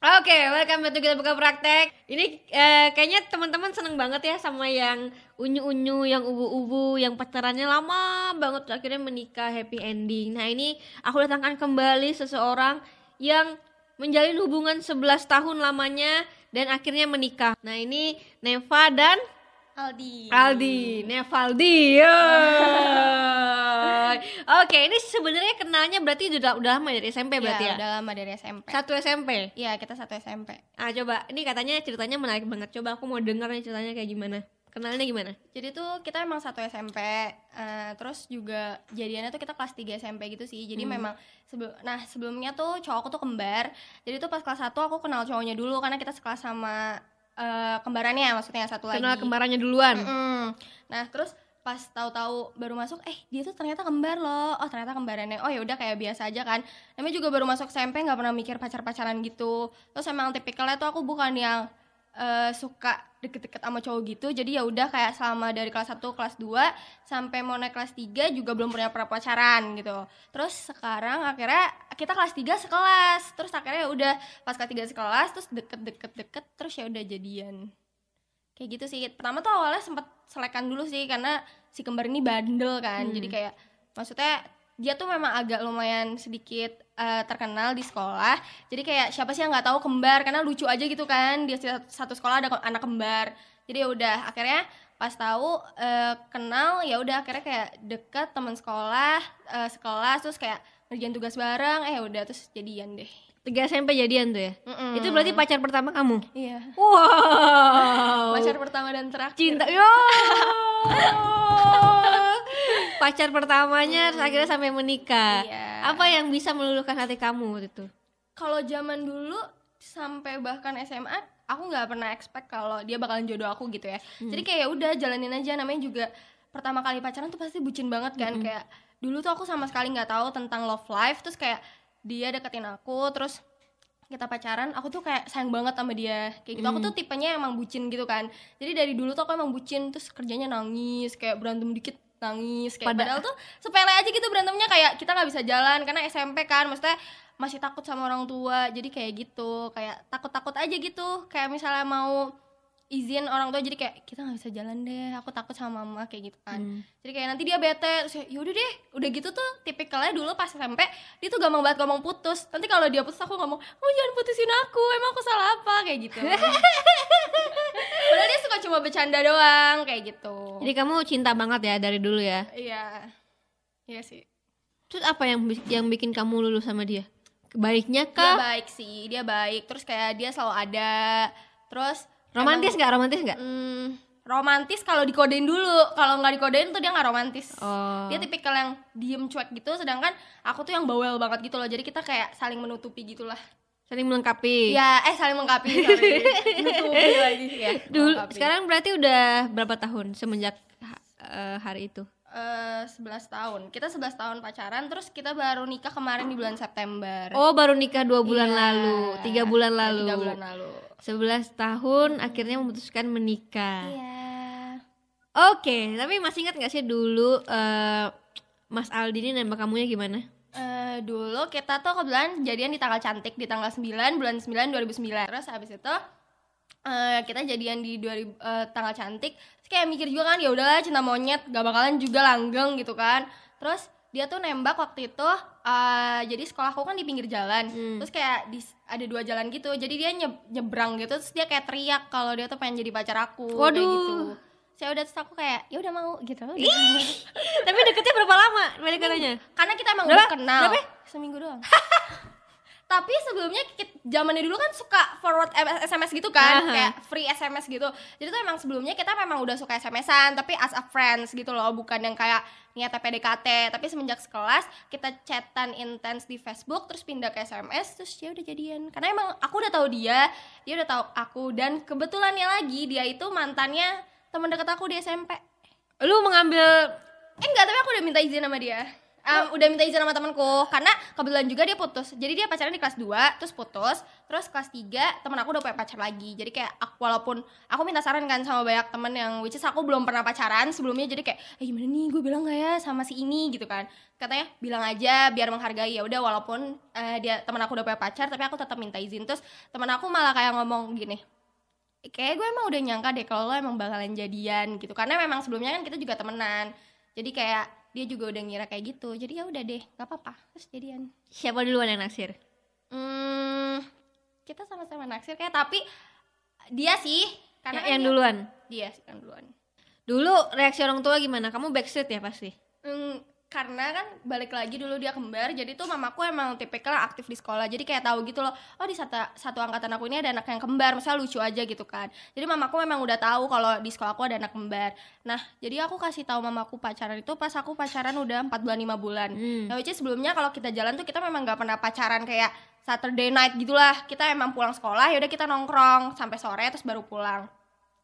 Oke, welcome back to kita buka praktek. Ini eh, kayaknya teman-teman seneng banget ya sama yang unyu-unyu, yang ubu-ubu, yang pacarannya lama banget akhirnya menikah happy ending. Nah ini aku datangkan kembali seseorang yang menjalin hubungan 11 tahun lamanya dan akhirnya menikah. Nah ini Neva dan Aldi. Aldi, Nevaldi. Oke, ini sebenarnya kenalnya berarti udah udah lama dari SMP berarti ya? Iya, udah lama dari SMP. Satu SMP. Iya, kita satu SMP. Ah coba, ini katanya ceritanya menarik banget. Coba aku mau denger nih ceritanya kayak gimana. Kenalnya gimana? Jadi tuh kita emang satu SMP, eh, terus juga jadiannya tuh kita kelas 3 SMP gitu sih. Jadi Hmm. memang sebelum nah sebelumnya tuh cowokku tuh kembar. Jadi tuh pas kelas 1 aku kenal cowoknya dulu karena kita sekelas sama eh, kembarannya maksudnya yang satu lagi. Kenal kembarannya duluan. Mm-mm. Nah, terus pas tahu-tahu baru masuk, eh dia tuh ternyata kembar loh. Oh, ternyata kembarannya. Oh ya udah kayak biasa aja kan. Namanya juga baru masuk SMP nggak pernah mikir pacar-pacaran gitu. Terus emang tipikalnya tuh aku bukan yang eh, suka deket-deket sama cowok gitu. Jadi ya udah kayak selama dari kelas 1, kelas 2 sampai mau naik kelas 3 juga belum pernah pernah pacaran gitu. Terus sekarang akhirnya kita kelas 3 sekelas. Terus akhirnya ya udah pas kelas 3 sekelas terus deket-deket-deket terus ya udah jadian kayak gitu sih pertama tuh awalnya sempet selekan dulu sih karena si kembar ini bandel kan Hmm. jadi kayak maksudnya dia tuh memang agak lumayan sedikit eh, terkenal di sekolah jadi kayak siapa sih yang nggak tahu kembar karena lucu aja gitu kan dia satu- sekolah ada anak kembar jadi ya udah akhirnya pas tahu eh, kenal ya udah akhirnya kayak deket teman sekolah eh, sekelas terus kayak ngerjain tugas bareng eh udah terus jadian deh Tiga SMP jadian tuh ya. Mm-mm. Itu berarti pacar pertama kamu. iya Wow. pacar pertama dan terakhir cinta. Yo. pacar pertamanya terus akhirnya sampai menikah. Iya. Apa yang bisa meluluhkan hati kamu waktu itu? kalau zaman dulu sampai bahkan SMA aku nggak pernah expect kalau dia bakalan jodoh aku gitu ya. Jadi kayak ya udah jalanin aja. Namanya juga pertama kali pacaran tuh pasti bucin banget kan. Kayak dulu tuh aku sama sekali nggak tahu tentang love life terus kayak dia deketin aku terus kita pacaran aku tuh kayak sayang banget sama dia. Kayak gitu aku tuh tipenya emang bucin gitu kan. Jadi dari dulu tuh aku emang bucin terus kerjanya nangis kayak berantem dikit nangis kayak Pada- padahal tuh sepele aja gitu berantemnya kayak kita nggak bisa jalan karena SMP kan maksudnya masih takut sama orang tua jadi kayak gitu kayak takut-takut aja gitu kayak misalnya mau izin orang tua jadi kayak kita nggak bisa jalan deh aku takut sama mama kayak gitu kan. Hmm. jadi kayak nanti dia bete terus ya yaudah deh udah gitu tuh tipikalnya dulu pas SMP dia tuh gampang banget ngomong putus. Nanti kalau dia putus aku ngomong oh jangan putusin aku emang aku salah apa? kayak gitu. Padahal dia suka cuma bercanda doang kayak gitu. Jadi kamu cinta banget ya dari dulu ya. iya. Iya sih. Terus apa yang yang bikin kamu lulus sama dia? Baiknya dia kah? baik sih dia baik. Terus kayak dia selalu ada. Terus Romantis nggak? Romantis nggak? Hmm, romantis kalau dikodein dulu kalau nggak dikodein tuh dia nggak romantis Oh. dia tipikal yang diem cuek gitu sedangkan aku tuh yang bawel banget gitu loh jadi kita kayak saling menutupi gitulah saling melengkapi. ya eh saling sorry. menutupi lagi ya Dulu melengkapi. sekarang berarti udah berapa tahun semenjak eh, hari itu? Eh, 11 tahun kita 11 tahun pacaran terus kita baru nikah kemarin di bulan September Oh, baru nikah dua bulan Iya. lalu, tiga bulan lalu. tiga bulan lalu 11 tahun akhirnya memutuskan menikah. iya Oke, tapi masih ingat nggak sih dulu eh, Mas Aldi ini nembak kamunya gimana? Eh, dulu kita tuh kebetulan jadian di tanggal cantik di tanggal 9 bulan 9 2009 terus habis itu eh, kita jadian di 2000 eh, tanggal cantik terus kayak mikir juga kan ya udahlah cinta monyet gak bakalan juga langgeng gitu kan terus dia tuh nembak waktu itu eh, jadi sekolahku kan di pinggir jalan Hmm. terus kayak di, ada dua jalan gitu jadi dia nye- nyebrang gitu terus dia kayak teriak kalau dia tuh pengen jadi pacar aku kayak Waduh. gitu saya udah terus aku kayak ya udah mau gitu tapi deketnya berapa lama katanya? karena kita emang udah kenal Berapa? seminggu doang tapi sebelumnya zamannya dulu kan suka forward SMS gitu kan Aha. kayak free SMS gitu. Jadi tuh emang sebelumnya kita memang udah suka SMS-an tapi as a friends gitu loh bukan yang kayak niatnya PDKT tapi semenjak sekelas kita chatan intens di Facebook terus pindah ke SMS terus dia udah jadian. Karena emang aku udah tahu dia dia udah tahu aku dan kebetulannya lagi dia itu mantannya teman dekat aku di SMP Lu mengambil eh enggak tapi aku udah minta izin sama dia Em, udah minta izin sama temanku. Karena kebetulan juga dia putus. Jadi dia pacaran di kelas 2 terus putus. Terus kelas 3 temen aku udah punya pacar lagi. Jadi kayak aku, walaupun aku minta saran kan sama banyak temen yang which is aku belum pernah pacaran sebelumnya. Jadi kayak eh gimana nih? Gue bilang gak ya sama si ini gitu kan. Katanya bilang aja biar menghargai. Ya udah walaupun eh, dia temen aku udah punya pacar tapi aku tetap minta izin. Terus temen aku malah kayak ngomong gini kayak gue emang udah nyangka deh kalau lo emang bakalan jadian gitu. Karena memang sebelumnya kan kita juga temenan. Jadi kayak dia juga udah ngira kayak gitu jadi ya udah deh nggak apa-apa terus jadian Siapa duluan yang naksir? hmm, kita sama-sama naksir kayak tapi dia sih karena Yang, kan yang dia- duluan. dia sih yang duluan Dulu reaksi orang tua gimana? Kamu backstreet ya pasti. Hmm, karena kan balik lagi dulu dia kembar jadi tuh mamaku emang tipikal aktif di sekolah jadi kayak tahu gitu loh oh di satu, satu angkatan aku ini ada anak yang kembar misalnya lucu aja gitu kan jadi mamaku memang udah tahu kalau di sekolah aku ada anak kembar nah jadi aku kasih tahu mamaku pacaran itu pas aku pacaran udah 4 bulan 5 bulan Hmm. Nah, which is sebelumnya kalau kita jalan tuh kita memang nggak pernah pacaran kayak Saturday night gitulah. Kita emang pulang sekolah ya udah kita nongkrong sampai sore terus baru pulang.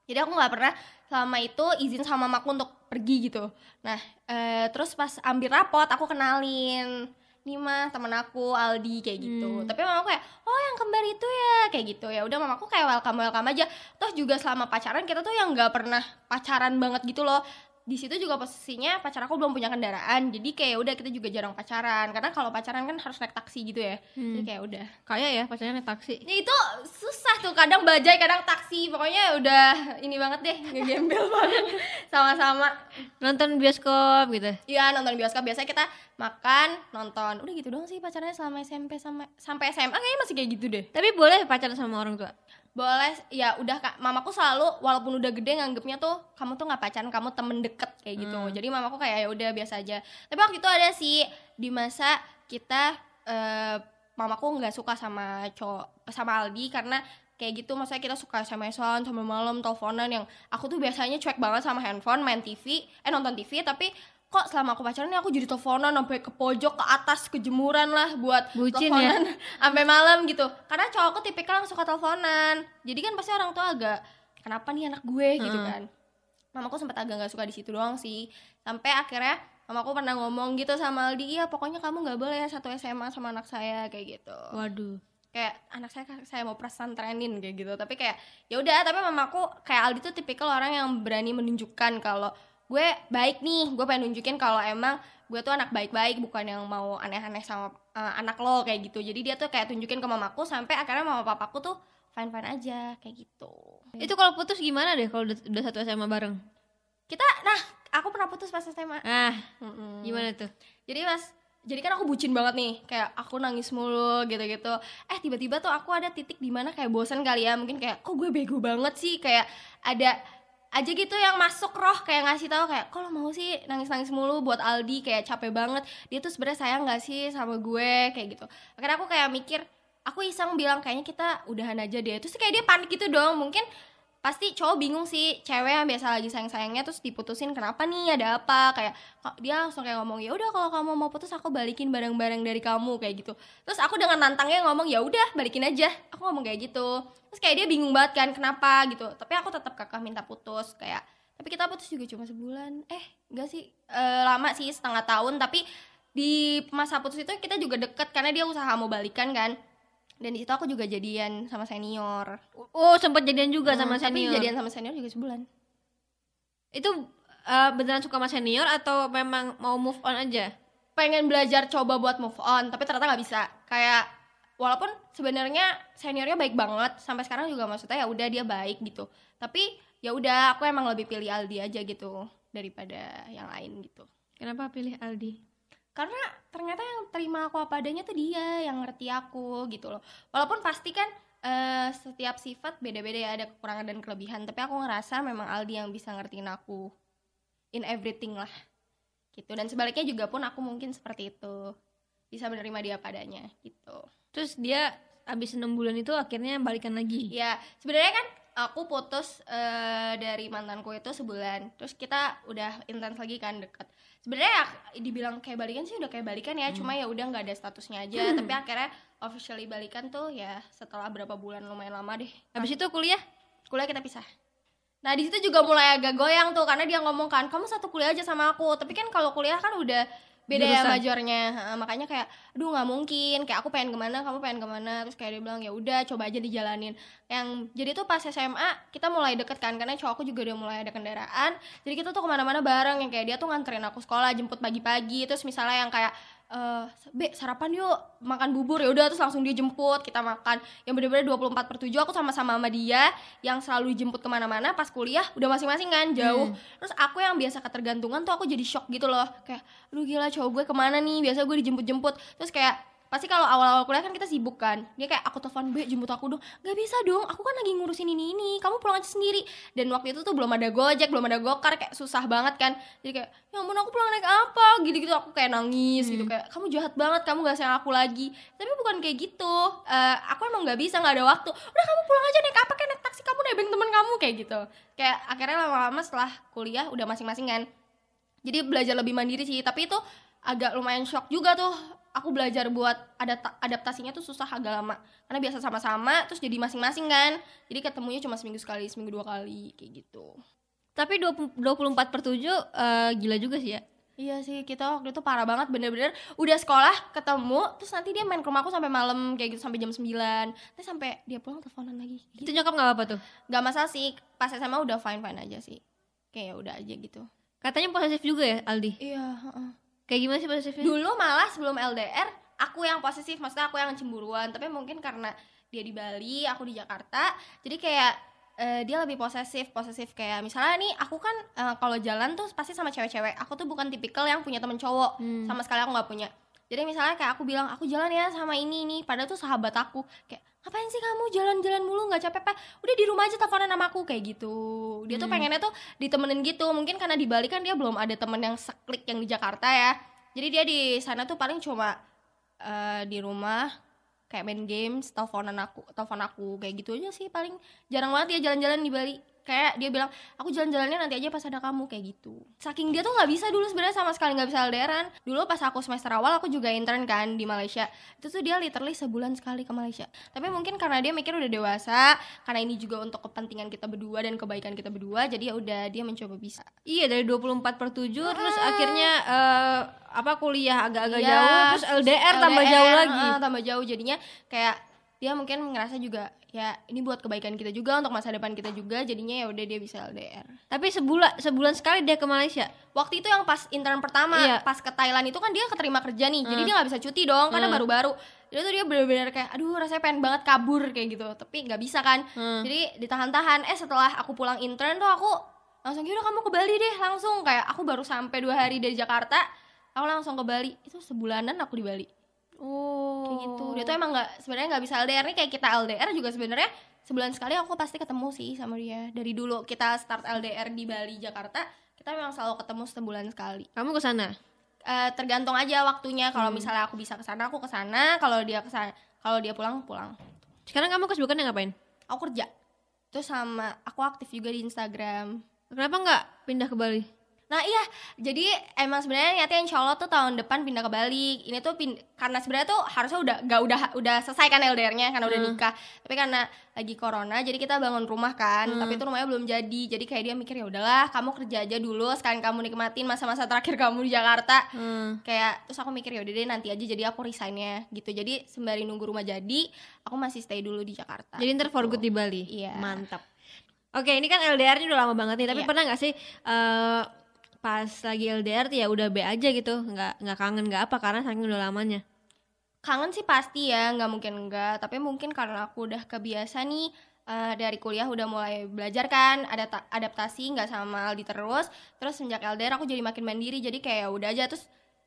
Jadi aku nggak pernah selama itu izin sama mamaku untuk pergi gitu. Nah, eh, terus pas ambil rapot aku kenalin nih mah temen aku Aldi kayak gitu. Hmm. Tapi mamaku kayak oh yang kembar itu ya kayak gitu ya. Udah mamaku kayak welcome welcome aja. Terus juga selama pacaran kita tuh yang nggak pernah pacaran banget gitu loh di situ juga posisinya pacar aku belum punya kendaraan jadi kayak udah kita juga jarang pacaran. Karena kalau pacaran kan harus naik taksi gitu ya. Jadi Hmm. kayak udah. Kayak ya pacarnya naik taksi. ya itu susah tuh kadang bajai kadang taksi. Pokoknya udah ini banget deh ngegembel banget. Sama-sama. Nonton bioskop gitu. Iya nonton bioskop. Biasanya kita makan nonton. Udah gitu doang sih pacarnya selama SMP sama sampai SMA kayaknya masih kayak gitu deh. Tapi boleh pacaran sama orang tua. Boleh ya udah kak. Mamaku selalu walaupun udah gede nganggepnya tuh kamu tuh nggak pacaran kamu temen deket kayak gitu. Hmm. jadi mamaku kayak ya udah biasa aja. Tapi waktu itu ada sih di masa kita eh, mamaku nggak suka sama cowok sama Aldi karena kayak gitu. Maksudnya kita suka SMS-an sampai malam teleponan yang aku tuh biasanya cuek banget sama handphone main TV eh nonton TV tapi kok selama aku pacaran nih aku jadi teleponan sampai ke pojok ke atas kejemuran lah buat Bucin teleponan. Sampai malam gitu. Karena cowokku tipikal yang suka teleponan. Jadi kan pasti orang tua agak kenapa nih anak gue? gitu Heeh. kan. Mamaku sempat agak nggak suka di situ doang sih. Sampai akhirnya mamaku pernah ngomong gitu sama Aldi iya pokoknya kamu nggak boleh ya satu SMA sama anak saya kayak gitu. Waduh. kayak anak saya saya mau pesantrenin kayak gitu. Tapi kayak ya udah tapi mamaku kayak Aldi tuh tipikal orang yang berani menunjukkan kalau gue baik nih gue pengen nunjukin kalau emang gue tuh anak baik-baik bukan yang mau aneh-aneh sama uh, anak lo kayak gitu jadi dia tuh kayak tunjukin ke mamaku sampai akhirnya mama papaku tuh fine fine aja kayak gitu Itu kalau putus gimana deh kalau udah, udah satu SMA bareng? kita nah aku pernah putus pas SMA Ah, Mm-mm. gimana tuh? jadi mas jadi kan aku bucin banget nih kayak aku nangis mulu gitu-gitu eh tiba-tiba tuh aku ada titik di mana kayak bosan kali ya mungkin kayak kok gue bego banget sih kayak ada aja gitu yang masuk roh kayak ngasih tahu kayak kalau mau sih nangis-nangis mulu buat Aldi? Kayak capek banget. Dia tuh sebenarnya sayang gak sih sama gue? Kayak gitu. Akhirnya aku kayak mikir aku iseng bilang kayaknya kita udahan aja deh. Terus kayak dia panik gitu dong. Mungkin pasti cowok bingung sih cewek yang biasa lagi sayang sayangnya terus diputusin kenapa nih ada apa? Kayak dia langsung kayak ngomong ya udah kalau kamu mau putus aku balikin barang-barang dari kamu kayak gitu. Terus aku dengan nantangnya ngomong ya udah balikin aja. Aku ngomong kayak gitu. Terus kayak dia bingung banget kan kenapa? gitu. Tapi aku tetap kakak minta putus kayak tapi kita putus juga cuma sebulan. Eh enggak sih Eh, lama sih setengah tahun. Tapi di masa putus itu kita juga deket karena dia usaha mau balikan kan dan di situ aku juga jadian sama senior Oh, sempat jadian juga sama Hmm, tapi senior. jadian sama senior juga sebulan Itu eh, beneran suka sama senior atau memang mau move on aja? pengen belajar coba buat move on tapi ternyata nggak bisa kayak walaupun sebenarnya seniornya baik banget sampai sekarang juga maksudnya ya udah dia baik gitu tapi ya udah aku emang lebih pilih Aldi aja gitu daripada yang lain gitu Kenapa pilih Aldi? Karena ternyata yang terima aku apa adanya tuh dia yang ngerti aku gitu loh. Walaupun pasti kan eh, setiap sifat beda-beda ya ada kekurangan dan kelebihan. Tapi aku ngerasa memang Aldi yang bisa ngertiin aku in everything lah gitu. Dan sebaliknya juga pun aku mungkin seperti itu bisa menerima dia padanya gitu. Terus dia abis enam bulan itu akhirnya balikan lagi. ya sebenarnya kan aku putus eh, dari mantanku itu sebulan. Terus kita udah intens lagi kan deket sebenarnya ya, dibilang kayak balikan sih udah kayak balikan ya cuma ya udah nggak ada statusnya aja. Tapi akhirnya officially balikan tuh ya setelah berapa bulan lumayan lama deh. Habis itu kuliah? kuliah kita pisah. Nah di situ juga mulai agak goyang tuh karena dia ngomong kan kamu satu kuliah aja sama aku. Tapi kan kalau kuliah kan udah beda ya jurusan. majornya. Ha, makanya kayak aduh nggak mungkin. Kayak aku pengen ke mana kamu pengen ke mana. Terus kayak dia bilang ya udah coba aja dijalanin. Yang jadi tuh pas SMA kita mulai deket kan karena cowokku juga udah mulai ada kendaraan. Jadi kita tuh ke mana-mana bareng yang kayak dia tuh nganterin aku sekolah jemput pagi-pagi. Terus misalnya yang kayak eh be sarapan yuk makan bubur. Ya udah terus langsung dia jemput kita makan. Yang bener-bener 24 per 7 aku sama-sama sama dia yang selalu dijemput ke mana-mana pas kuliah udah masing-masing kan jauh. Terus aku yang biasa ketergantungan tuh aku jadi shock gitu loh. Kayak aduh gila cowok gue ke mana nih? Biasa gue dijemput-jemput. Terus kayak pasti kalau awal-awal kuliah kan kita sibuk kan. Dia kayak aku telepon be jemput aku dong. Nggak bisa dong aku kan lagi ngurusin ini ini. Kamu pulang aja sendiri. Dan waktu itu tuh belum ada gojek belum ada gokar kayak susah banget kan. Jadi kayak ya ampun aku pulang naik apa? Gitu gitu aku kayak nangis gitu kayak kamu jahat banget kamu gak sayang aku lagi. Tapi bukan kayak gitu. Eh, aku emang nggak bisa nggak ada waktu. Udah kamu pulang aja naik apa? Kayak naik taksi kamu nebeng temen kamu kayak gitu. Kayak akhirnya lama-lama setelah kuliah udah masing-masing kan. Jadi belajar lebih mandiri sih tapi itu agak lumayan shock juga tuh aku belajar buat ada adaptasinya tuh susah agak lama. Karena biasa sama-sama terus jadi masing-masing kan. Jadi ketemunya cuma seminggu sekali seminggu dua kali kayak gitu. Tapi 20 24 per 7 eh, gila juga sih ya. iya sih kita waktu itu parah banget bener-bener. Udah sekolah ketemu terus nanti dia main ke rumahku sampai malam kayak gitu sampai jam 9 terus sampai dia pulang teleponan lagi. Itu nyokap nggak apa-apa tuh. nggak masalah sih pas SMA udah fine fine aja sih. Kayak ya udah aja gitu. Katanya posesif juga ya Aldi. iya Kayak gimana sih posesifnya? dulu malah sebelum LDR aku yang posesif maksudnya aku yang cemburuan tapi mungkin karena dia di Bali aku di Jakarta jadi kayak eh, dia lebih posesif posesif kayak misalnya nih aku kan eh, kalau jalan tuh pasti sama cewek-cewek aku tuh bukan tipikal yang punya temen cowok Hmm. sama sekali aku nggak punya jadi misalnya kayak aku bilang aku jalan ya sama ini ini. Padahal tuh sahabat aku. Kayak ngapain sih kamu jalan-jalan mulu? Nggak capek pak. Udah di rumah aja teleponan sama aku kayak gitu. Dia tuh Hmm. pengennya tuh ditemenin gitu. Mungkin karena di Bali kan dia belum ada temen yang seklik yang di Jakarta ya. Jadi dia di sana tuh paling cuma eh, di rumah kayak main games teleponan aku telepon aku kayak gitu aja sih paling. Jarang banget dia jalan-jalan di Bali kayak dia bilang aku jalan-jalannya nanti aja pas ada kamu kayak gitu. Saking dia tuh nggak bisa dulu sebenarnya sama sekali nggak bisa LDRan dulu pas aku semester awal aku juga intern kan di Malaysia. Itu tuh dia literally sebulan sekali ke Malaysia. Tapi mungkin karena dia mikir udah dewasa karena ini juga untuk kepentingan kita berdua dan kebaikan kita berdua jadi ya udah dia mencoba bisa. Iya dari 24 per 7 terus akhirnya eh, apa kuliah agak-agak Iya, jauh terus LDR, tambah jauh lagi. ah, tambah jauh jadinya. Kayak dia mungkin ngerasa juga ya ini buat kebaikan kita juga untuk masa depan kita juga jadinya ya udah dia bisa LDR Tapi sebulan sebulan sekali dia ke Malaysia. waktu itu yang pas intern pertama Iya. pas ke Thailand itu kan dia keterima kerja nih jadi dia nggak bisa cuti dong karena Hmm. baru-baru. Jadi tuh dia bener-bener kayak aduh rasanya pengen banget kabur kayak gitu. Tapi nggak bisa kan. Hmm. jadi ditahan-tahan. Eh setelah aku pulang intern tuh aku langsung udah kamu ke Bali deh langsung. Kayak aku baru sampai dua hari dari Jakarta aku langsung ke Bali. Itu sebulanan aku di Bali Oh. kayak gitu. Dia tuh emang nggak sebenarnya nggak bisa LDR nih kayak kita LDR juga sebenarnya sebulan sekali aku pasti ketemu sih sama dia. Dari dulu kita start LDR di Bali Jakarta kita memang selalu ketemu sebulan sekali. Kamu ke sana? Eh, tergantung aja waktunya. Kalau misalnya aku bisa ke sana aku ke sana. Kalau dia ke sana kalau dia pulang pulang. Sekarang kamu kesibukannya ngapain? aku kerja. Terus sama aku aktif juga di Instagram. Kenapa nggak pindah ke Bali? Nah iya, jadi emang sebenarnya niatnya insya Allah tuh tahun depan pindah ke Bali. Ini tuh pin karena sebenarnya tuh harusnya udah gak udah udah selesai kan LDR-nya karena udah Hmm. nikah. Tapi karena lagi corona, jadi kita bangun rumah kan. Hmm. Tapi itu rumahnya belum jadi. Jadi kayak dia mikir ya udahlah, kamu kerja aja dulu. Sekarang kamu nikmatin masa-masa terakhir kamu di Jakarta. Hmm. Kayak terus aku mikir ya udah deh nanti aja. Jadi aku resignnya gitu. Jadi sembari nunggu rumah jadi, aku masih stay dulu di Jakarta. Jadi ntar for good di Bali. Iya. Mantap. Oke, ini kan LDR-nya udah lama banget nih. Tapi Iya. pernah nggak sih eh, pas lagi LDR ya udah B aja gitu, nggak nggak kangen nggak apa karena saking udah lamanya. kangen sih pasti ya nggak mungkin enggak tapi mungkin karena aku udah kebiasa nih eh, dari kuliah udah mulai belajar kan ada ta- adaptasi nggak sama Aldi terus. Terus sejak LDR aku jadi makin mandiri jadi kayak ya udah aja. Terus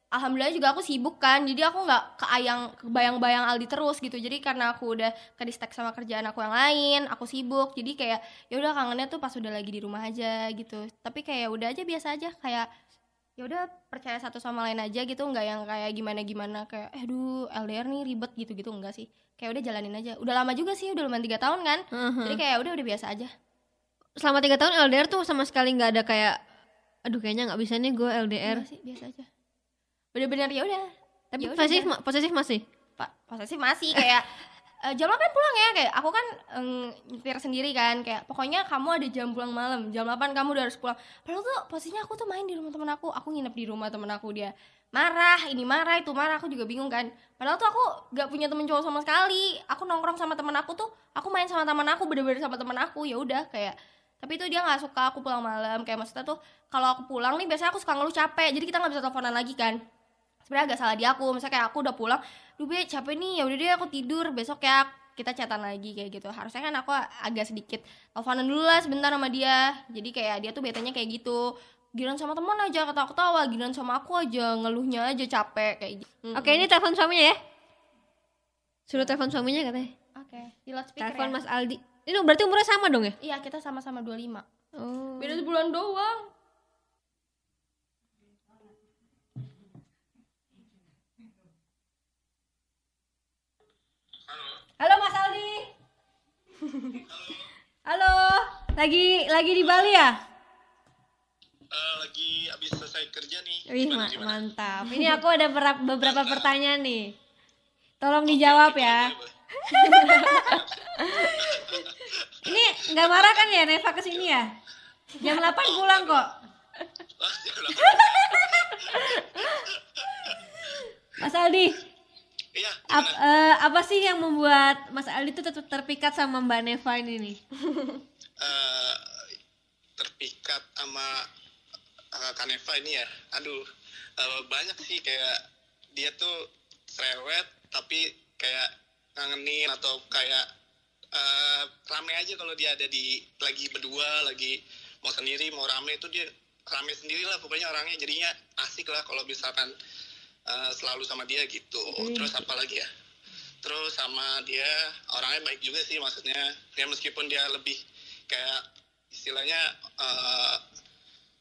alhamdulillah juga aku sibuk kan jadi aku nggak keayang kebayang-bayang Aldi terus gitu. Jadi karena aku udah ke distek sama kerjaan aku yang lain aku sibuk. Jadi kayak ya udah kangennya tuh pas udah lagi di rumah aja gitu. Tapi kayak udah aja biasa aja kayak ya udah percaya satu sama lain aja gitu. Nggak yang kayak gimana gimana kayak eh duh LDR nih ribet gitu gitu enggak sih. Kayak udah jalanin aja. Udah lama juga sih udah lumayan tiga tahun kan. Mhm. jadi kayak udah udah biasa aja. Selama tiga tahun LDR tuh sama sekali nggak ada kayak, aduh kayaknya nggak bisa nih gue LDR. Enggak sih biasa aja bener-bener ya udah. Tapi Ya udah, posesif, ma- posesif masih. pak posesif masih kayak "Eh, jam 8 pulang ya kayak aku kan em, nyetir sendiri kan kayak pokoknya kamu ada jam pulang malam jam 8 kamu udah harus pulang. Padahal tuh posisinya aku tuh main di rumah temen aku aku nginep di rumah temen aku dia marah ini marah itu marah aku juga bingung kan. Padahal tuh aku gak punya temen cowok sama sekali aku nongkrong sama temen aku tuh aku main sama temen aku bener-bener sama temen aku ya udah kayak tapi itu dia nggak suka aku pulang malam kayak maksudnya tuh kalau aku pulang nih biasanya aku suka ngeluh capek jadi kita nggak bisa teleponan lagi kan sebenarnya agak salah di aku misalnya kayak aku udah pulang duh be capek nih ya udah deh aku tidur besok ya kita chatan lagi kayak gitu harusnya kan aku agak sedikit teleponan dulu lah sebentar sama dia jadi kayak dia tuh betanya kayak gitu giliran sama teman aja ketawa-ketawa giliran sama aku aja ngeluhnya aja capek kayak gitu Oke, ini telepon suaminya ya. Suruh telepon suaminya katanya. oke di loudspeaker Telepon ya Mas Aldi. Ini berarti umurnya sama dong ya? iya kita sama-sama 25 Oh. beda sebulan doang Halo Mas Aldi. Halo. Lagi lagi di Bali ya? Eh, lagi habis selesai kerja nih. Wih, Gimana, ma- gimana? mantap. Ini aku ada berap- beberapa pertanyaan nih. Tolong dijawab ya. Boleh, boleh. Ini nggak marah kan ya Neva ke sini ya? Jam 8 pulang kok. Udah. Mas Aldi, Iya, ap- eh, apa sih yang membuat Mas Aldi tuh tetap terpikat sama Mbak Neva ini nih? Eh, terpikat sama uh, Kaneva ini ya. Aduh, eh, banyak sih kayak dia tuh cerewet tapi kayak ngangenin atau kayak eh, rame aja kalau dia ada di lagi berdua, lagi mau sendiri, mau rame itu dia rame sendiri lah pokoknya orangnya jadinya asik lah kalau misalkan eh, selalu sama dia gitu. Terus apa lagi ya? Terus sama dia orangnya baik juga sih maksudnya. Ya meskipun dia lebih kayak istilahnya eh,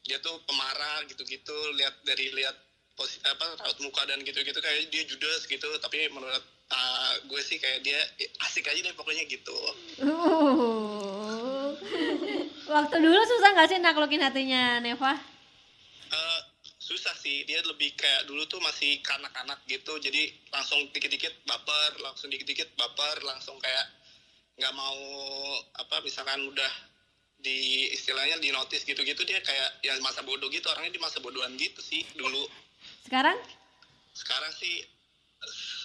dia tuh pemarah gitu-gitu lihat dari lihat apa raut muka dan gitu-gitu kayak dia judes gitu tapi menurut eh, gue sih kayak dia asik aja deh pokoknya gitu Uh. Waktu dulu susah nggak sih naklukin hatinya Neva? Eh, susah sih dia lebih kayak dulu tuh masih kanak-kanak gitu jadi langsung dikit-dikit baper langsung dikit-dikit baper langsung kayak nggak mau apa misalkan udah di istilahnya di notice gitu-gitu dia kayak ya masa bodoh gitu orangnya di masa bodohan gitu sih dulu Sekarang? sekarang sih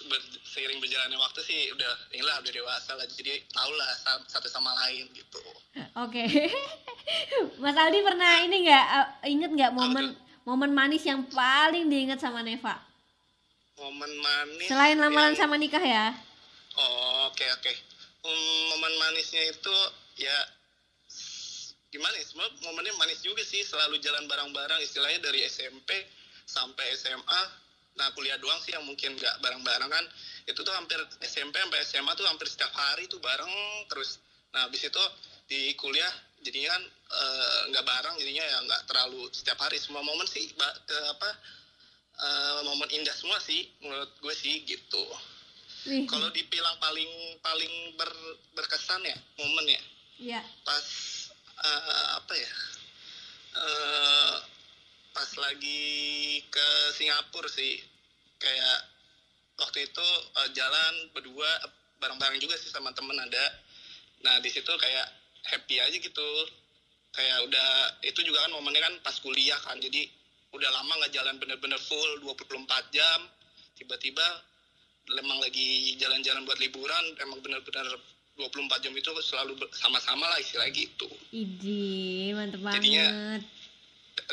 ber- seiring berjalannya waktu sih udah inilah udah dewasa lah jadi tau lah sa- satu sama lain gitu Oke. Mas Aldi pernah ini nggak eh, inget nggak momen momen manis yang paling diingat sama Neva? momen manis Selain lamaran yang- sama nikah ya? Oh, oke oke. Hmm, momen manisnya itu ya gimana ya? Sebenarnya momennya manis juga sih, selalu jalan bareng-bareng istilahnya dari SMP sampai SMA. Nah, kuliah doang sih yang mungkin nggak bareng-bareng kan. Itu tuh hampir SMP sampai SMA tuh hampir setiap hari tuh bareng terus. Nah, habis itu di kuliah jadinya kan eh, nggak bareng jadinya ya nggak terlalu setiap hari semua momen sih ba- eh, apa eh, momen indah semua sih menurut gue sih gitu. Kalau dibilang paling paling ber, berkesan ya momen ya. Iya. pas eh, apa ya eh, pas lagi ke Singapura sih. Kayak waktu itu eh, jalan berdua bareng-bareng juga sih sama temen ada. Nah di situ kayak happy aja gitu. Kayak udah itu juga kan momennya kan pas kuliah kan. Jadi udah lama nggak jalan bener-bener full 24 jam. Tiba-tiba emang lagi jalan-jalan buat liburan emang bener-bener 24 jam itu selalu sama-sama lah istilah gitu. Idi, mantep Jadinya- banget.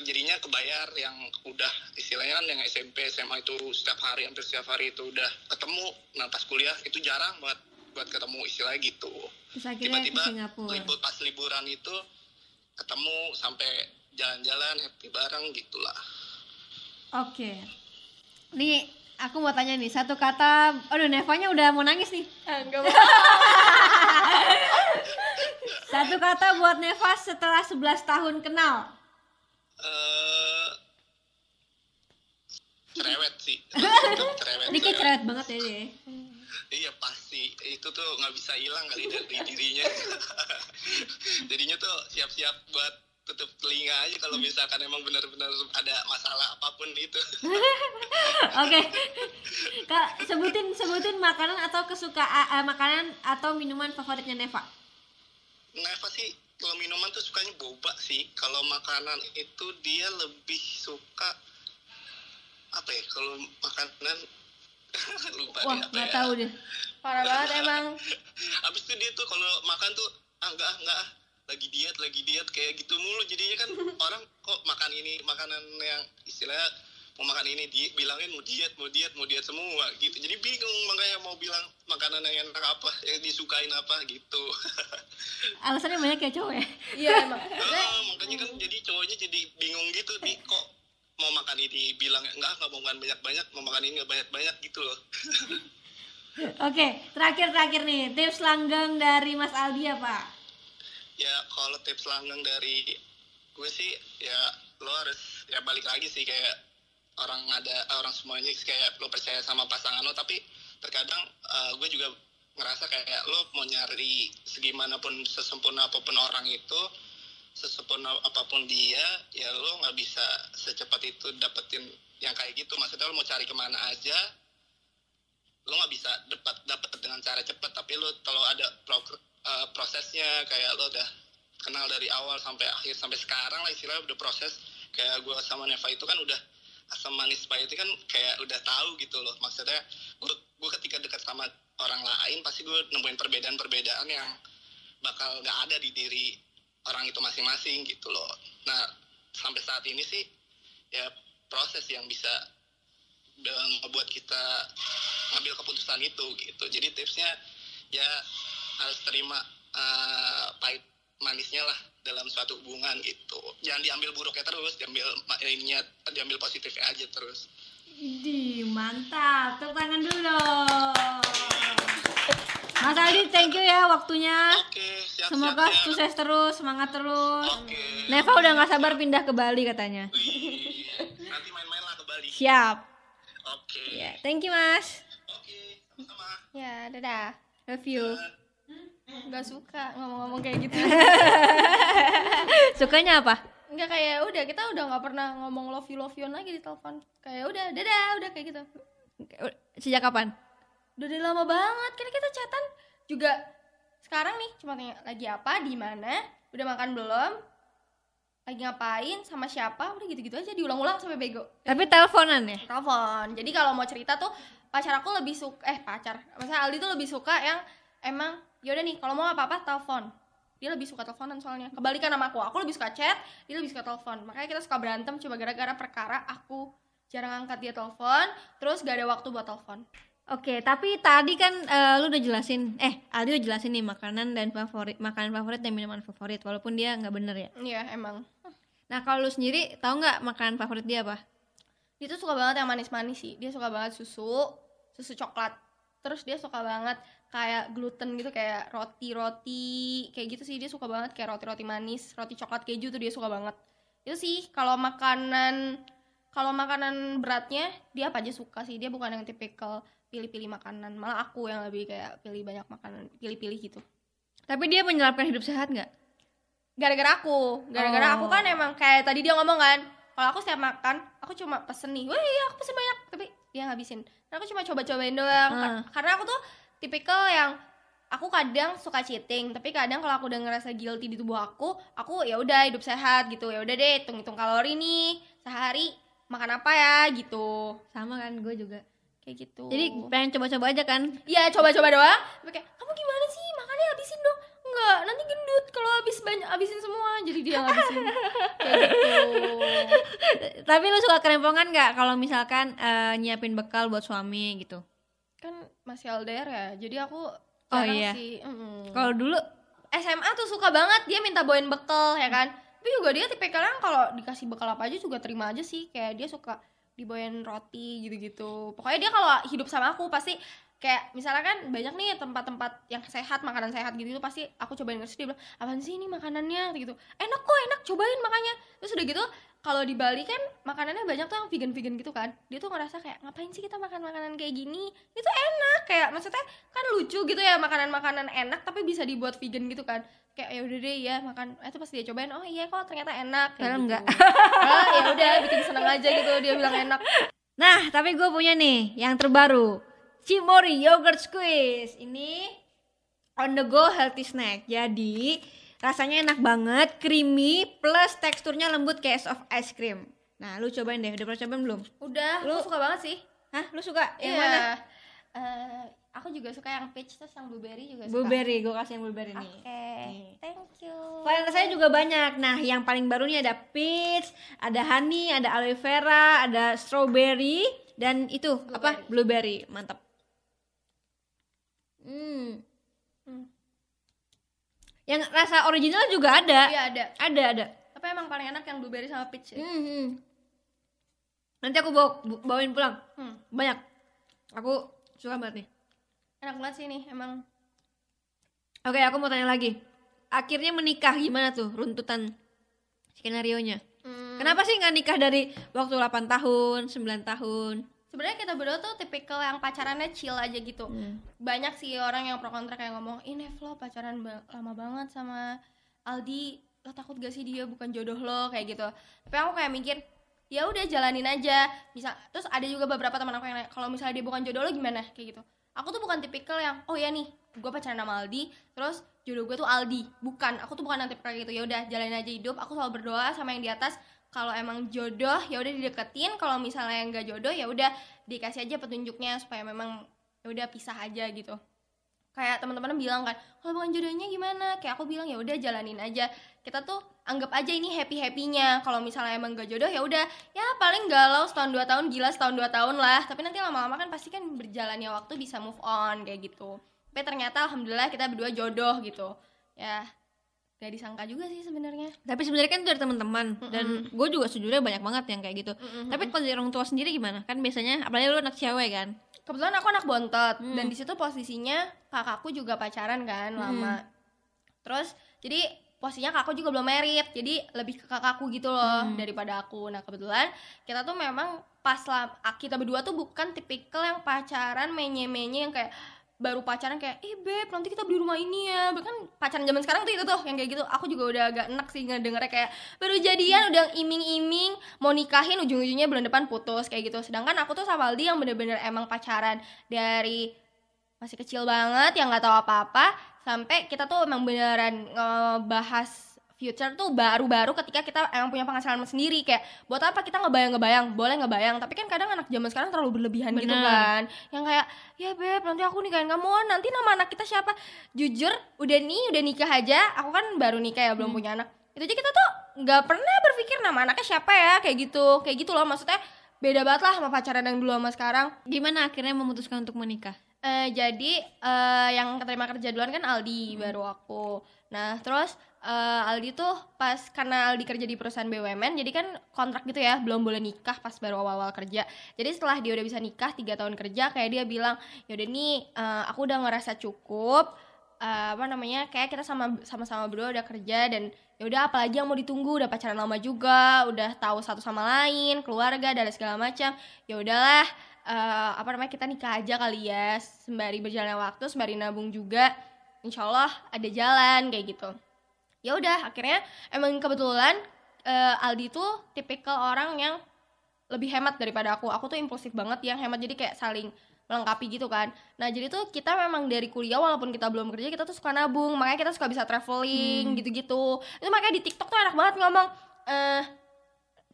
jadinya kebayar yang udah istilahnya kan yang SMP SMA itu setiap hari hampir setiap hari itu udah ketemu. Nah pas kuliah itu jarang buat buat ketemu istilahnya gitu. Tiba-tiba libur pas liburan itu ketemu sampai jalan-jalan happy bareng gitulah. Oke. Nih, aku mau tanya nih, satu kata, aduh Nevanya udah mau nangis nih. enggak Satu kata buat Neva setelah 11 tahun kenal. eh cerewet sih cerewet Ini kayak cerewet. banget ya dia. Iya pasti itu tuh nggak bisa hilang kali dari dirinya. Jadinya tuh siap-siap buat tutup telinga aja kalau misalkan emang benar-benar ada masalah apa pun itu Oke. Kak, sebutin sebutin makanan atau kesukaan eh, makanan atau minuman favoritnya Neva. Neva sih kalau minuman tuh sukanya boba sih kalau makanan itu dia lebih suka apa ya kalau makanan lupa Wah, nggak ya. tahu deh. parah banget emang Abis itu dia tuh kalau makan tuh ah enggak enggak lagi diet lagi diet kayak gitu mulu. Jadinya kan orang kok makan ini makanan yang istilahnya mau makan ini di bilangin mau diet mau diet mau diet semua gitu. Jadi bingung makanya mau bilang makanan yang enak apa yang disukain apa gitu. Alasannya banyak ya cowok ya. iya emang. Ah, makanya kan jadi cowoknya jadi bingung gitu nih kok mau makan ini bilang enggak enggak mau makan banyak banyak mau makan ini enggak banyak banyak gitu loh. Oke, terakhir terakhir nih tips langgeng dari Mas Aldi apa? Ya kalau tips langgeng dari gue sih ya lo harus ya balik lagi sih kayak orang ada orang semuanya kayak lo percaya sama pasangan lo tapi terkadang eh, gue juga ngerasa kayak lo mau nyari segimanapun sesempurna apa pun orang itu sesempurna apa pun dia ya lo nggak bisa secepat itu dapetin yang kayak gitu. Maksudnya lo mau cari ke mana aja lo nggak bisa dapat dapat dengan cara cepat tapi lo kalau ada eh, prosesnya kayak lo udah kenal dari awal sampai akhir sampai sekarang lah istilahnya udah proses. Kayak gue sama Neva itu kan udah asam manis pahit itu kan kayak udah tahu gitu loh. Maksudnya gue gue ketika dekat sama orang lain pasti gue nemuin perbedaan-perbedaan yang bakal nggak ada di diri orang itu masing-masing gitu loh. Nah sampai saat ini sih ya proses yang bisa ngebuat kita ngambil keputusan itu gitu. Jadi tipsnya ya harus terima eh, pahit manisnya lah dalam suatu hubungan gitu jangan diambil buruknya terus diambil ininya diambil positifnya aja terus Idi, mantap. Tepuk tangan dulu dong. Mas Aldi, thank you ya waktunya. oke siap Semoga siap, siap. sukses terus, semangat terus. oke Neva udah nggak sabar pindah ke Bali katanya. Wih, nanti main-main lah ke Bali Siap. oke Ya, thank you Mas. oke sama-sama ya dadah Love you. Nggak suka ngomong-ngomong kayak gitu. Sukanya apa? nggak kayak udah kita udah nggak pernah ngomong love you love you lagi di telepon. Kayak udah dadah udah kayak gitu. Sejak kapan? udah dari lama banget. Kan kita chatan juga sekarang nih. Cuma tanya lagi apa di mana? Udah makan belum? Lagi ngapain? Sama siapa? Udah gitu-gitu aja diulang-ulang sampai bego. Tapi teleponan ya? telepon. Jadi kalau mau cerita tuh pacar aku lebih suka eh pacar. Maksudnya Aldi tuh lebih suka yang emang yaudah nih kalau mau apa-apa telepon. Dia lebih suka teleponan soalnya. Kebalikan sama aku. Aku lebih suka chat dia lebih suka telepon. Makanya kita suka berantem cuma gara-gara perkara aku jarang angkat dia telepon terus gak ada waktu buat telepon. Oke, tapi tadi kan eh, lu udah jelasin, eh Aldi udah jelasin nih makanan dan favorit, makanan favorit dan minuman favorit, walaupun dia nggak bener ya. iya emang. Nah kalau lu sendiri tahu nggak makanan favorit dia apa? dia tuh suka banget yang manis-manis sih. Dia suka banget susu susu coklat terus dia suka banget kayak gluten gitu kayak roti-roti kayak gitu sih dia suka banget kayak roti-roti manis roti coklat keju tuh dia suka banget. Itu sih kalau makanan kalau makanan beratnya dia apa aja suka sih. Dia bukan yang tipikal pilih-pilih makanan. Malah aku yang lebih kayak pilih banyak makanan pilih-pilih gitu. Tapi dia menyelapkan hidup sehat nggak? gara-gara aku. Gara-gara Oh. aku kan emang kayak tadi dia ngomong kan kalau aku setiap makan aku cuma pesen nih wah iya aku pesen banyak. Tapi dia ngabisin aku cuma coba-cobain doang Ah. karena aku tuh tipikal yang aku kadang suka cheating tapi kadang kalau aku udah ngerasa guilty di tubuh aku aku ya udah hidup sehat gitu ya udah deh hitung-hitung kalori nih sehari makan apa ya gitu Sama kan, gue juga. kayak gitu Jadi pengen coba-coba aja kan? ya coba-coba doang tapi kayak kamu gimana sih makannya habisin dong enggak nanti gendut kalau habis banyak habisin semua jadi dia habisin kayak gitu Tapi lu suka kerempongan nggak kalau misalkan eh, nyiapin bekal buat suami gitu? kan masih LDR ya jadi aku Oh, iya. sih mm. Kalau dulu SMA tuh suka banget dia minta bawain bekal ya kan tapi juga dia tipikalnya kalau dikasih bekal apa aja juga terima aja sih kayak dia suka dibawain roti gitu-gitu pokoknya dia kalau hidup sama aku pasti kayak misalnya kan banyak nih tempat-tempat yang sehat makanan sehat gitu pasti aku cobain terus dia bilang apaan sih ini makanannya? Gitu. Enak kok enak cobain makanya terus udah gitu kalau di Bali kan makanannya banyak tuh yang vegan-vegan gitu kan. Dia tuh ngerasa kayak ngapain sih kita makan makanan kayak gini? Itu enak kayak maksudnya kan lucu gitu ya makanan-makanan enak tapi bisa dibuat vegan gitu kan. Kayak ya udah deh ya makan. Eh, itu pasti dia cobain oh iya kok ternyata enak. Kayak gitu. enggak. Ah, ya udah bikin seneng aja gitu dia bilang enak. Nah, tapi gue punya nih yang terbaru. Cimori Yogurt Squeeze. Ini on the go healthy snack. Jadi, rasanya enak banget, creamy, plus teksturnya lembut kayak soft ice cream. Nah, lu cobain deh. Udah pernah cobain belum? udah Lu- suka banget sih Hah, lu suka yang Iya. mana? Eh, aku juga suka yang peach terus yang blueberry juga suka. Blueberry, gue kasih yang blueberry Oke, nih. Nih. thank you. Varian rasanya juga banyak. Nah, yang paling baru nih ada peach, ada honey, ada aloe vera, ada strawberry, dan itu apa? Blueberry. Mantap. Hmm. Hmm. Yang rasa original juga ada. Iya ada. Ada, ada. Tapi emang paling enak yang blueberry sama peach ya. Hmm, hmm. Nanti aku bawa bawain pulang. Hmm. Banyak. Aku suka banget nih. Enak banget sih nih emang. Oke, aku mau tanya lagi. Akhirnya menikah gimana tuh runtutan skenario nya? Hmm. Kenapa sih nggak nikah dari waktu 8 tahun, 9 tahun? Sebenarnya kita berdua tuh tipikal yang pacarannya chill aja gitu. Banyak sih orang yang pro kontra kayak ngomong, "Ini lo pacaran ba- lama banget sama Aldi. Lo takut gak sih dia bukan jodoh lo?" kayak gitu. Tapi aku kayak mikir, ya udah jalanin aja. Bisa terus ada juga beberapa teman aku yang kalau misalnya dia bukan jodoh lo gimana? kayak gitu. Aku tuh bukan tipikal yang, "Oh ya nih, gue pacaran sama Aldi, terus jodoh gue tuh Aldi." Bukan, aku tuh bukan yang tipikal gitu. Ya udah jalanin aja hidup. Aku selalu berdoa sama yang di atas kalau emang jodoh ya udah dideketin. Kalau misalnya nggak jodoh ya udah dikasih aja petunjuknya supaya memang ya udah pisah aja gitu. Kayak teman-teman bilang kan kalau bukan jodohnya gimana? Kayak aku bilang ya udah jalanin aja. Kita tuh anggap aja ini happy happynya kalau misalnya emang gak jodoh ya udah. Ya paling galau setahun dua tahun gila setahun dua tahun lah. Tapi nanti lama-lama kan pasti kan berjalannya waktu bisa move on kayak gitu. Tapi ternyata alhamdulillah kita berdua jodoh gitu. Ya gak disangka juga sih sebenarnya Tapi sebenarnya kan itu dari teman-teman dan gue juga sejujurnya banyak banget yang kayak gitu. Mm-mm. Tapi kalau dari orang tua sendiri gimana? Kan biasanya apalagi lu anak cewek kan. kebetulan aku anak bontot Hmm. dan di situ posisinya kakakku juga pacaran kan lama terus jadi posisinya kakakku juga belum merit jadi lebih ke kakakku gitu loh Hmm. daripada aku nah kebetulan kita tuh memang pas lah kita berdua tuh bukan tipikal yang pacaran menye-menye yang kayak baru pacaran kayak eh beb nanti kita beli rumah ini ya. Kan pacaran zaman sekarang tuh itu tuh yang kayak gitu. Aku juga udah agak enak sih ngedengernya kayak baru jadian udah iming-iming mau nikahin ujung-ujungnya bulan depan putus kayak gitu. Sedangkan aku tuh sama Aldi yang bener-bener emang pacaran dari masih kecil banget yang nggak tahu apa-apa sampai kita tuh emang beneran ngebahas future tuh baru-baru ketika kita emang punya penghasilan sendiri. Kayak buat apa kita ngebayang-ngebayang? Boleh ngebayang. Tapi kan kadang anak zaman sekarang terlalu berlebihan gitu Bener. kan. Yang kayak ya beb nanti aku nikahin kamu. Nanti nama anak kita siapa? Jujur udah nih udah nikah aja. Aku kan baru nikah ya belum punya anak. Itu aja kita tuh nggak pernah berpikir nama anaknya siapa ya kayak gitu. Kayak gitu loh. Maksudnya beda banget lah sama pacaran yang dulu sama sekarang. Gimana akhirnya memutuskan untuk menikah? Eh, jadi eh, yang keterima kerja duluan kan Aldi baru aku. Nah terus eh, Aldi tuh pas karena Aldi kerja di perusahaan BUMN jadi kan kontrak gitu ya belum boleh nikah pas baru awal-awal kerja. Jadi setelah dia udah bisa nikah tiga tahun kerja kayak dia bilang yaudah nih eh, aku udah ngerasa cukup eh, apa namanya kayak kita sama sama-sama berdua udah kerja dan ya udah apalagi yang mau ditunggu udah pacaran lama juga udah tahu satu sama lain keluarga dan segala macam. Ya udahlah eh, apa namanya kita nikah aja kali ya sembari berjalannya waktu sembari nabung juga. Insya Allah ada jalan kayak gitu ya udah akhirnya emang kebetulan eh, Aldi tuh tipikal orang yang lebih hemat daripada aku. Aku tuh impulsif banget yang hemat. Jadi kayak saling melengkapi gitu kan. Nah jadi tuh kita memang dari kuliah walaupun kita belum kerja kita tuh suka nabung. Makanya kita suka bisa traveling gitu-gitu. Itu makanya di TikTok tuh enak banget ngomong eh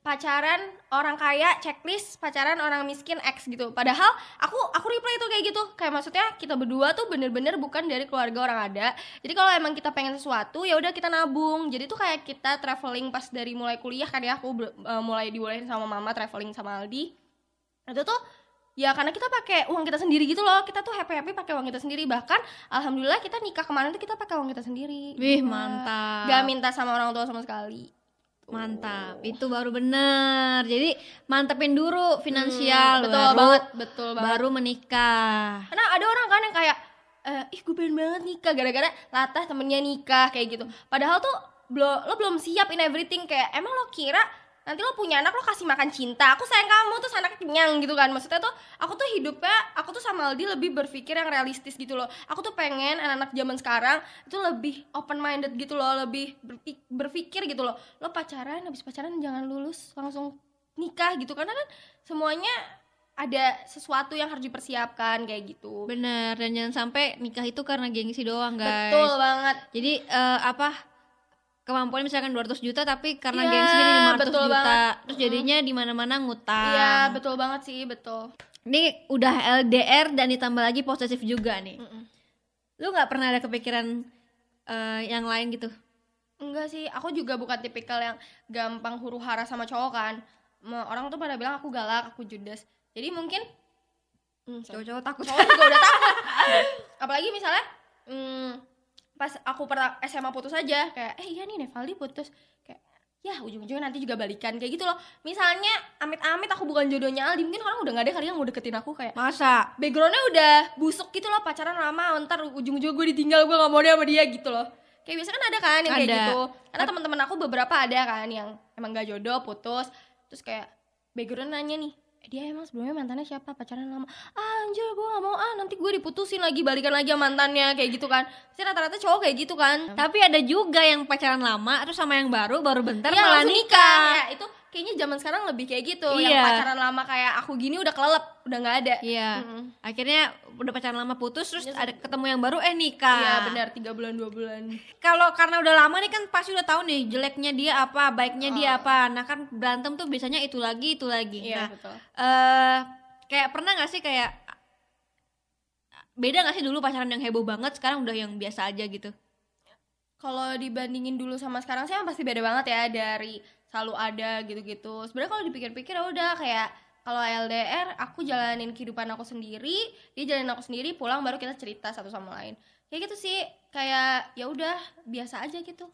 pacaran orang kaya checklist pacaran orang miskin X gitu. Padahal aku aku reply itu kayak gitu. Kayak maksudnya kita berdua tuh bener-bener bukan dari keluarga orang ada. Jadi kalau emang kita pengen sesuatu ya udah kita nabung. Jadi tuh kayak kita traveling pas dari mulai kuliah kan ya. Aku eh, mulai dibolehin sama mama traveling sama Aldi. Itu tuh ya karena kita pakai uang kita sendiri gitu loh. Kita tuh happy happy pakai uang kita sendiri. Bahkan alhamdulillah kita nikah kemarin tuh kita pakai uang kita sendiri. Wih, Berdua. mantap. gak minta sama orang tua sama sekali Mantap, itu baru bener. Jadi mantepin dulu finansial, Hmm, betul baru, banget, betul banget. baru menikah. Karena ada orang kan yang kayak eh, ih gue pengen banget nikah gara-gara latah temennya nikah kayak gitu. Padahal tuh belum lo belum siap in everything kayak emang lo kira nanti lo punya anak lo kasih makan cinta. Aku sayang kamu terus anaknya kenyang gitu kan. Maksudnya tuh aku tuh hidupnya aku tuh sama Aldi lebih berpikir yang realistis gitu loh. Aku tuh pengen anak-anak zaman sekarang itu lebih open minded gitu loh lebih berpik- berpikir gitu loh. Lo pacaran habis pacaran jangan lulus langsung nikah gitu. Karena kan semuanya ada sesuatu yang harus dipersiapkan kayak gitu. Bener, dan jangan sampai nikah itu karena gengsi doang, guys. betul banget. Jadi eh, apa kemampuan misalkan 200 juta tapi karena Iya, gengsi jadi 500 betul juta. banget. Terus jadinya di mana-mana ngutang. iya betul banget sih betul Ini udah LDR dan ditambah lagi posesif juga nih. Mm-mm. Lu nggak pernah ada kepikiran eh, yang lain gitu? enggak sih aku juga bukan tipikal yang gampang huru hara sama cowok kan orang tuh pada bilang aku galak aku judes jadi mungkin Hmm. Cowok-cowok takut. cowok juga udah takut apalagi misalnya hmm, pas aku pernah SMA putus aja kayak eh iya nih Nevaldi putus. Kayak ya ujung-ujungnya nanti juga balikan kayak gitu loh. Misalnya amit-amit aku bukan jodohnya Aldi mungkin orang udah gak ada kali yang mau deketin aku kayak Masa? backgroundnya udah busuk gitu loh pacaran lama ntar ujung-ujung gue ditinggal gue gak mau deh sama dia gitu loh. Kayak biasa kan ada kan yang kayak Ada. gitu. Karena teman-teman aku beberapa ada kan yang emang gak jodoh putus. Terus kayak background nanya nih "Eh, dia emang sebelumnya mantannya siapa? Pacaran lama. Ah, anjir gue gak mau. Ah nanti gue diputusin lagi balikan lagi sama mantannya kayak gitu kan. Pasti rata-rata cowok kayak gitu kan. Tapi ada juga yang pacaran lama terus sama yang baru baru bentar Iya, malah langsung nikah. Ya, itu kayaknya zaman sekarang lebih kayak gitu yang Iya. pacaran lama kayak aku gini udah kelelep udah nggak ada Iya. Mm-mm. Akhirnya udah pacaran lama putus terus Iya, ada ketemu yang baru eh nikah. iya benar tiga bulan dua bulan Kalau karena udah lama nih kan pasti udah tahu nih jeleknya dia apa, baiknya dia apa. Nah kan berantem tuh biasanya itu lagi itu lagi. iya Nah, betul eh kayak pernah gak sih kayak beda gak sih dulu pacaran yang heboh banget sekarang udah yang biasa aja gitu kalau dibandingin dulu sama sekarang sih pasti beda banget ya dari selalu ada gitu-gitu. Sebenarnya kalau dipikir-pikir ya udah kayak kalau LDR aku jalanin kehidupan aku sendiri dia jalanin aku sendiri pulang baru kita cerita satu sama lain. Kayak gitu sih kayak ya udah biasa aja gitu.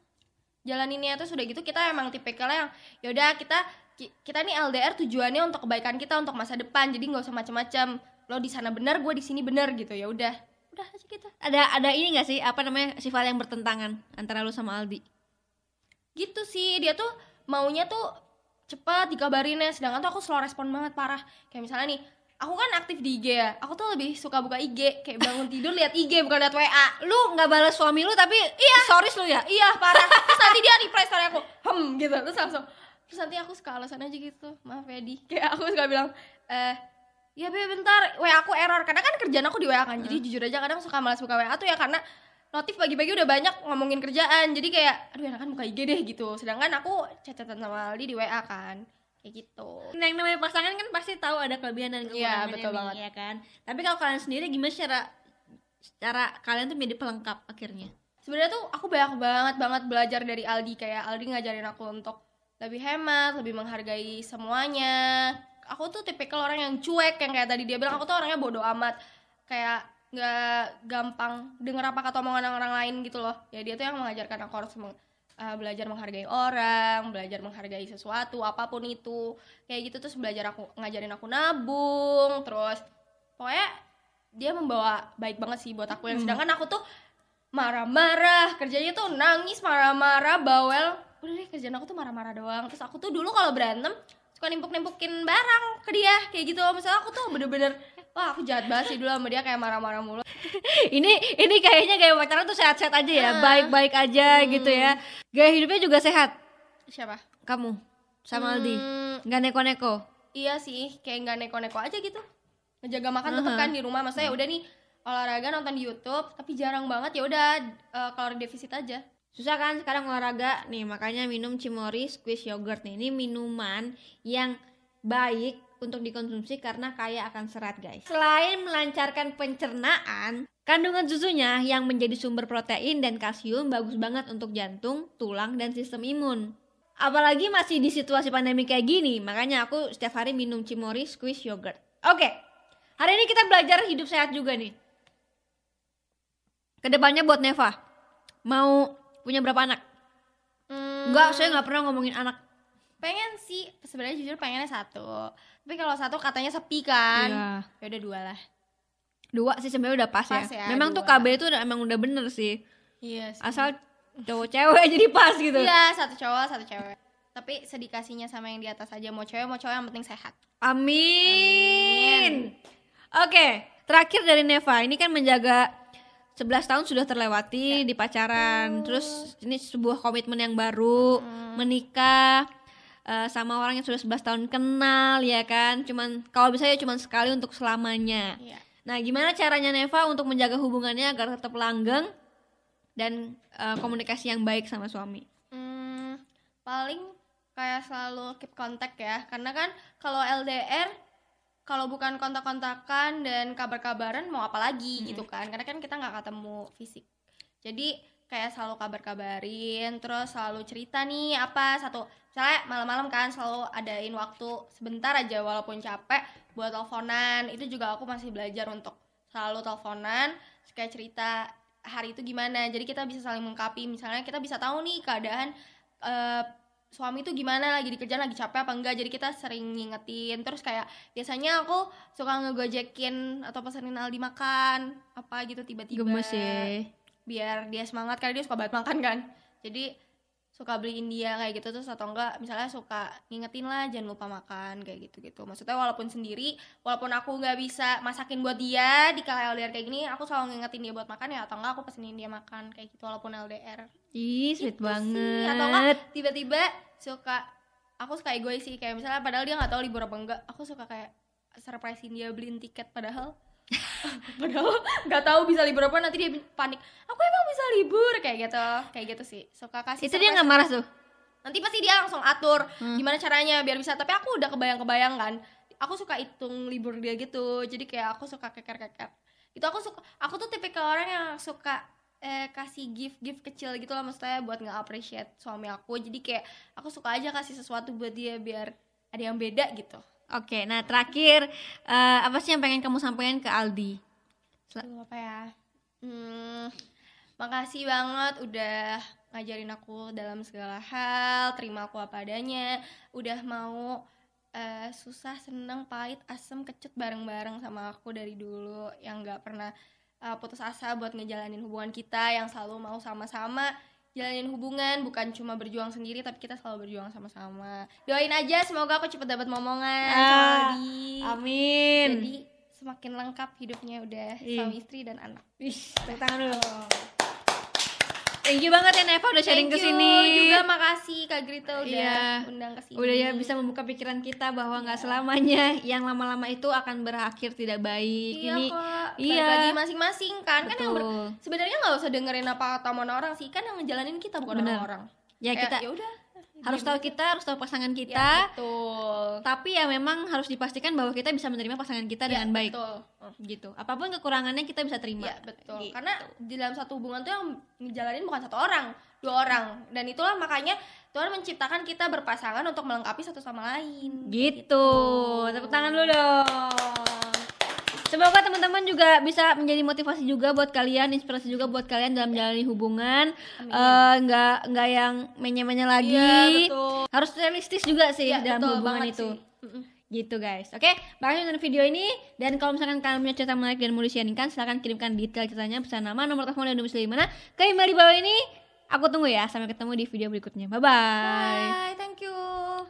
Jalaninnya tuh sudah gitu kita emang tipikalnya yang ya udah kita ki- kita nih LDR tujuannya untuk kebaikan kita untuk masa depan jadi nggak usah macam-macam lo di sana benar gue di sini benar gitu ya udah. Udah aja gitu. Ada ada ini gak sih apa namanya sifat yang bertentangan antara lu sama Aldi? Gitu sih dia tuh maunya tuh cepat dikabarinnya sedangkan tuh aku slow respon banget parah. Kayak misalnya nih aku kan aktif di IG ya. Aku tuh lebih suka buka IG kayak bangun tidur lihat IG bukan lihat WA lu nggak balas suami lu tapi iya. stories lu ya? Iya parah. Terus nanti dia reply story aku hem gitu. Terus langsung terus nanti aku suka alasan aja gitu. Maaf ya di. Kayak aku suka bilang eh ya be bentar. WA aku error. Karena kan kerjaan aku di WA kan. Jadi jujur aja kadang suka malas buka WA tuh ya karena notif pagi-pagi udah banyak ngomongin kerjaan. Jadi kayak aduh enakan buka IG deh gitu. Sedangkan aku chatatan sama Aldi di WA kan. Kayak gitu. Nah, yang namanya pasangan kan pasti tahu ada kelebihan dan Iya, kekurangannya betul nih, banget. ya kan? Tapi kalau kalian sendiri gimana secara secara kalian tuh menjadi pelengkap akhirnya? Sebenarnya tuh aku banyak banget banget belajar dari Aldi. Kayak Aldi ngajarin aku untuk lebih hemat lebih menghargai semuanya. Aku tuh tipikal orang yang cuek yang kayak tadi dia bilang aku tuh orangnya bodoh amat. Kayak nggak gampang denger apa kata omongan orang lain gitu loh. Ya dia tuh yang mengajarkan aku harus meng- uh, belajar menghargai orang belajar menghargai sesuatu apa pun itu. Kayak gitu terus belajar aku ngajarin aku nabung terus pokoknya dia membawa baik banget sih buat aku. Yang sedangkan aku tuh marah-marah kerjanya tuh nangis marah-marah bawel. Udah deh kerjaan aku tuh marah-marah doang. Terus aku tuh dulu kalau berantem suka nimpuk-nimpukin barang ke dia kayak gitu. Misalnya aku tuh bener-bener wah aku jahat banget sih dulu sama dia kayak marah-marah mulu. Ini ini kayaknya gaya pacaran tuh sehat-sehat aja ya baik-baik aja gitu ya. Gaya hidupnya juga sehat? Siapa? Kamu sama Aldi? Hmm, nggak neko-neko? Iya sih kayak nggak neko-neko aja gitu. Ngejaga makan tetep Aha. kan di rumah. Maksudnya ya udah nih olahraga nonton di YouTube tapi jarang banget. Ya udah eh, kalori defisit aja. Susah kan sekarang olahraga? Nih makanya minum Cimory squeeze yogurt nih. Ini minuman yang baik untuk dikonsumsi karena kaya akan serat guys. Selain melancarkan pencernaan kandungan susunya yang menjadi sumber protein dan kalsium bagus banget untuk jantung tulang dan sistem imun. Apalagi masih di situasi pandemi kayak gini makanya aku setiap hari minum Cimory squeeze yogurt. Oke hari ini kita belajar hidup sehat juga nih. Ke depannya buat Neva mau punya berapa anak? Hmm, Enggak, saya nggak pernah ngomongin anak. Pengen sih sebenarnya jujur pengennya satu tapi kalau satu katanya sepi kan Iya. ya udah dua lah Dua sih sebenarnya udah pas, Pas ya. ya, Memang tuh dua. KB itu udah emang udah bener sih. iya sih. Asal cowok cewek jadi pas gitu. iya satu cowok satu cewek tapi sedikasinya sama yang di atas aja mau cewek mau cowok yang penting sehat Amin. Oke, terakhir dari Neva. Ini kan menjaga 11 tahun sudah terlewati di pacaran. Terus ini sebuah komitmen yang baru, menikah eh, sama orang yang sudah 11 tahun kenal ya kan. Cuman kalau bisa ya cuman sekali untuk selamanya. iya Nah, gimana caranya Neva untuk menjaga hubungannya agar tetap langgeng dan eh, komunikasi yang baik sama suami? Hmm, paling kayak selalu keep kontak ya karena kan kalau LDR kalau bukan kontak-kontakan dan kabar-kabaran mau apa lagi gitu kan karena kan kita nggak ketemu fisik jadi kayak selalu kabar-kabarin terus selalu cerita nih apa satu misalnya malam-malam kan selalu adain waktu sebentar aja walaupun capek buat teleponan. Itu juga aku masih belajar untuk selalu teleponan kayak cerita hari itu gimana. Jadi kita bisa saling mengkapi. Misalnya kita bisa tahu nih keadaan eh, suami itu gimana lagi di kerjaan lagi capek apa enggak. Jadi kita sering ngingetin. Terus kayak biasanya aku suka ngegojekin atau pesenin Aldi makan apa gitu tiba-tiba. Gemes ya. Biar dia semangat karena dia suka banget makan kan jadi suka beliin dia kayak gitu terus atau enggak misalnya suka ngingetin lah jangan lupa makan kayak gitu gitu maksudnya walaupun sendiri walaupun aku nggak bisa masakin buat dia di kala LDR kayak gini aku selalu ngingetin dia buat makan ya atau enggak aku pesenin dia makan kayak gitu walaupun LDR Ih, sweet Gitu sih. banget. atau enggak tiba-tiba suka aku suka egois sih kayak misalnya padahal dia nggak tahu libur apa enggak aku suka kayak surprisein dia beliin tiket padahal padahal nggak tahu bisa libur apa nanti dia panik aku emang bisa libur kayak gitu kayak gitu sih. Suka kasih Itu dia nggak marah tuh. nanti pasti dia langsung atur Hmm. gimana caranya biar bisa tapi aku udah kebayang-kebayang kan. Aku suka hitung libur dia gitu jadi kayak aku suka keker-keker. Itu aku suka aku tuh tipikal orang yang suka eh, kasih gift gift kecil gitu lah maksudnya buat nggak appreciate suami aku. Jadi kayak aku suka aja kasih sesuatu buat dia biar ada yang beda gitu Oke, nah terakhir eh, apa sih yang pengen kamu sampaikan ke Aldi? Sel- apa ya? Hmm, makasih banget udah ngajarin aku dalam segala hal terima aku apa adanya. Udah mau eh, susah seneng pahit asem kecut bareng-bareng sama aku dari dulu. Yang nggak pernah eh, putus asa buat ngejalanin hubungan kita yang selalu mau sama-sama jalanin hubungan bukan cuma berjuang sendiri tapi kita selalu berjuang sama-sama doain aja semoga aku cepet dapat momongan Ah. Amin. Jadi semakin lengkap hidupnya udah Ih. suami istri dan anak. Tepuk tangan dulu. Thank you banget ya Neva udah sharing ke sini. juga makasih Kak Grita udah Iya. undang ke sini. Udah ya bisa membuka pikiran kita bahwa nggak selamanya yang lama-lama itu akan berakhir tidak baik. Iya Ini kok. iya. Lagi masing-masing kan kan yang ber- betul. sebenarnya nggak usah dengerin apa kata omongan orang sih kan yang ngejalanin kita bukan Bener. orang-orang. Ya kita ya udah harus diem tahu kita, harus tahu pasangan Ya, kita. betul. Tapi ya memang harus dipastikan bahwa kita bisa menerima pasangan kita Ya, dengan baik. Betul. Gitu. Apa pun kekurangannya kita bisa terima. Iya betul. Gitu. Karena di dalam satu hubungan tuh yang ngejalanin bukan satu orang, dua orang. Dan itulah makanya Tuhan menciptakan kita berpasangan untuk melengkapi satu sama lain. Gitu. Tepuk tangan dulu dong. Semoga teman-teman juga bisa menjadi motivasi juga buat kalian, inspirasi juga buat kalian dalam menjalani hubungan. Eh, nggak nggak yang menye-menye lagi. Iya, betul. Harus realistis juga sih Iya, dalam betul hubungan itu. sih. Gitu guys. Oke, makasih nonton video ini dan kalau misalkan kalian punya cerita menarik dan mau di-sharingkan silahkan kirimkan detail ceritanya pesan nama, nomor telepon dan domisili mana ke email di bawah ini. Aku tunggu ya. Sampai ketemu di video berikutnya. Bye bye. Bye, thank you.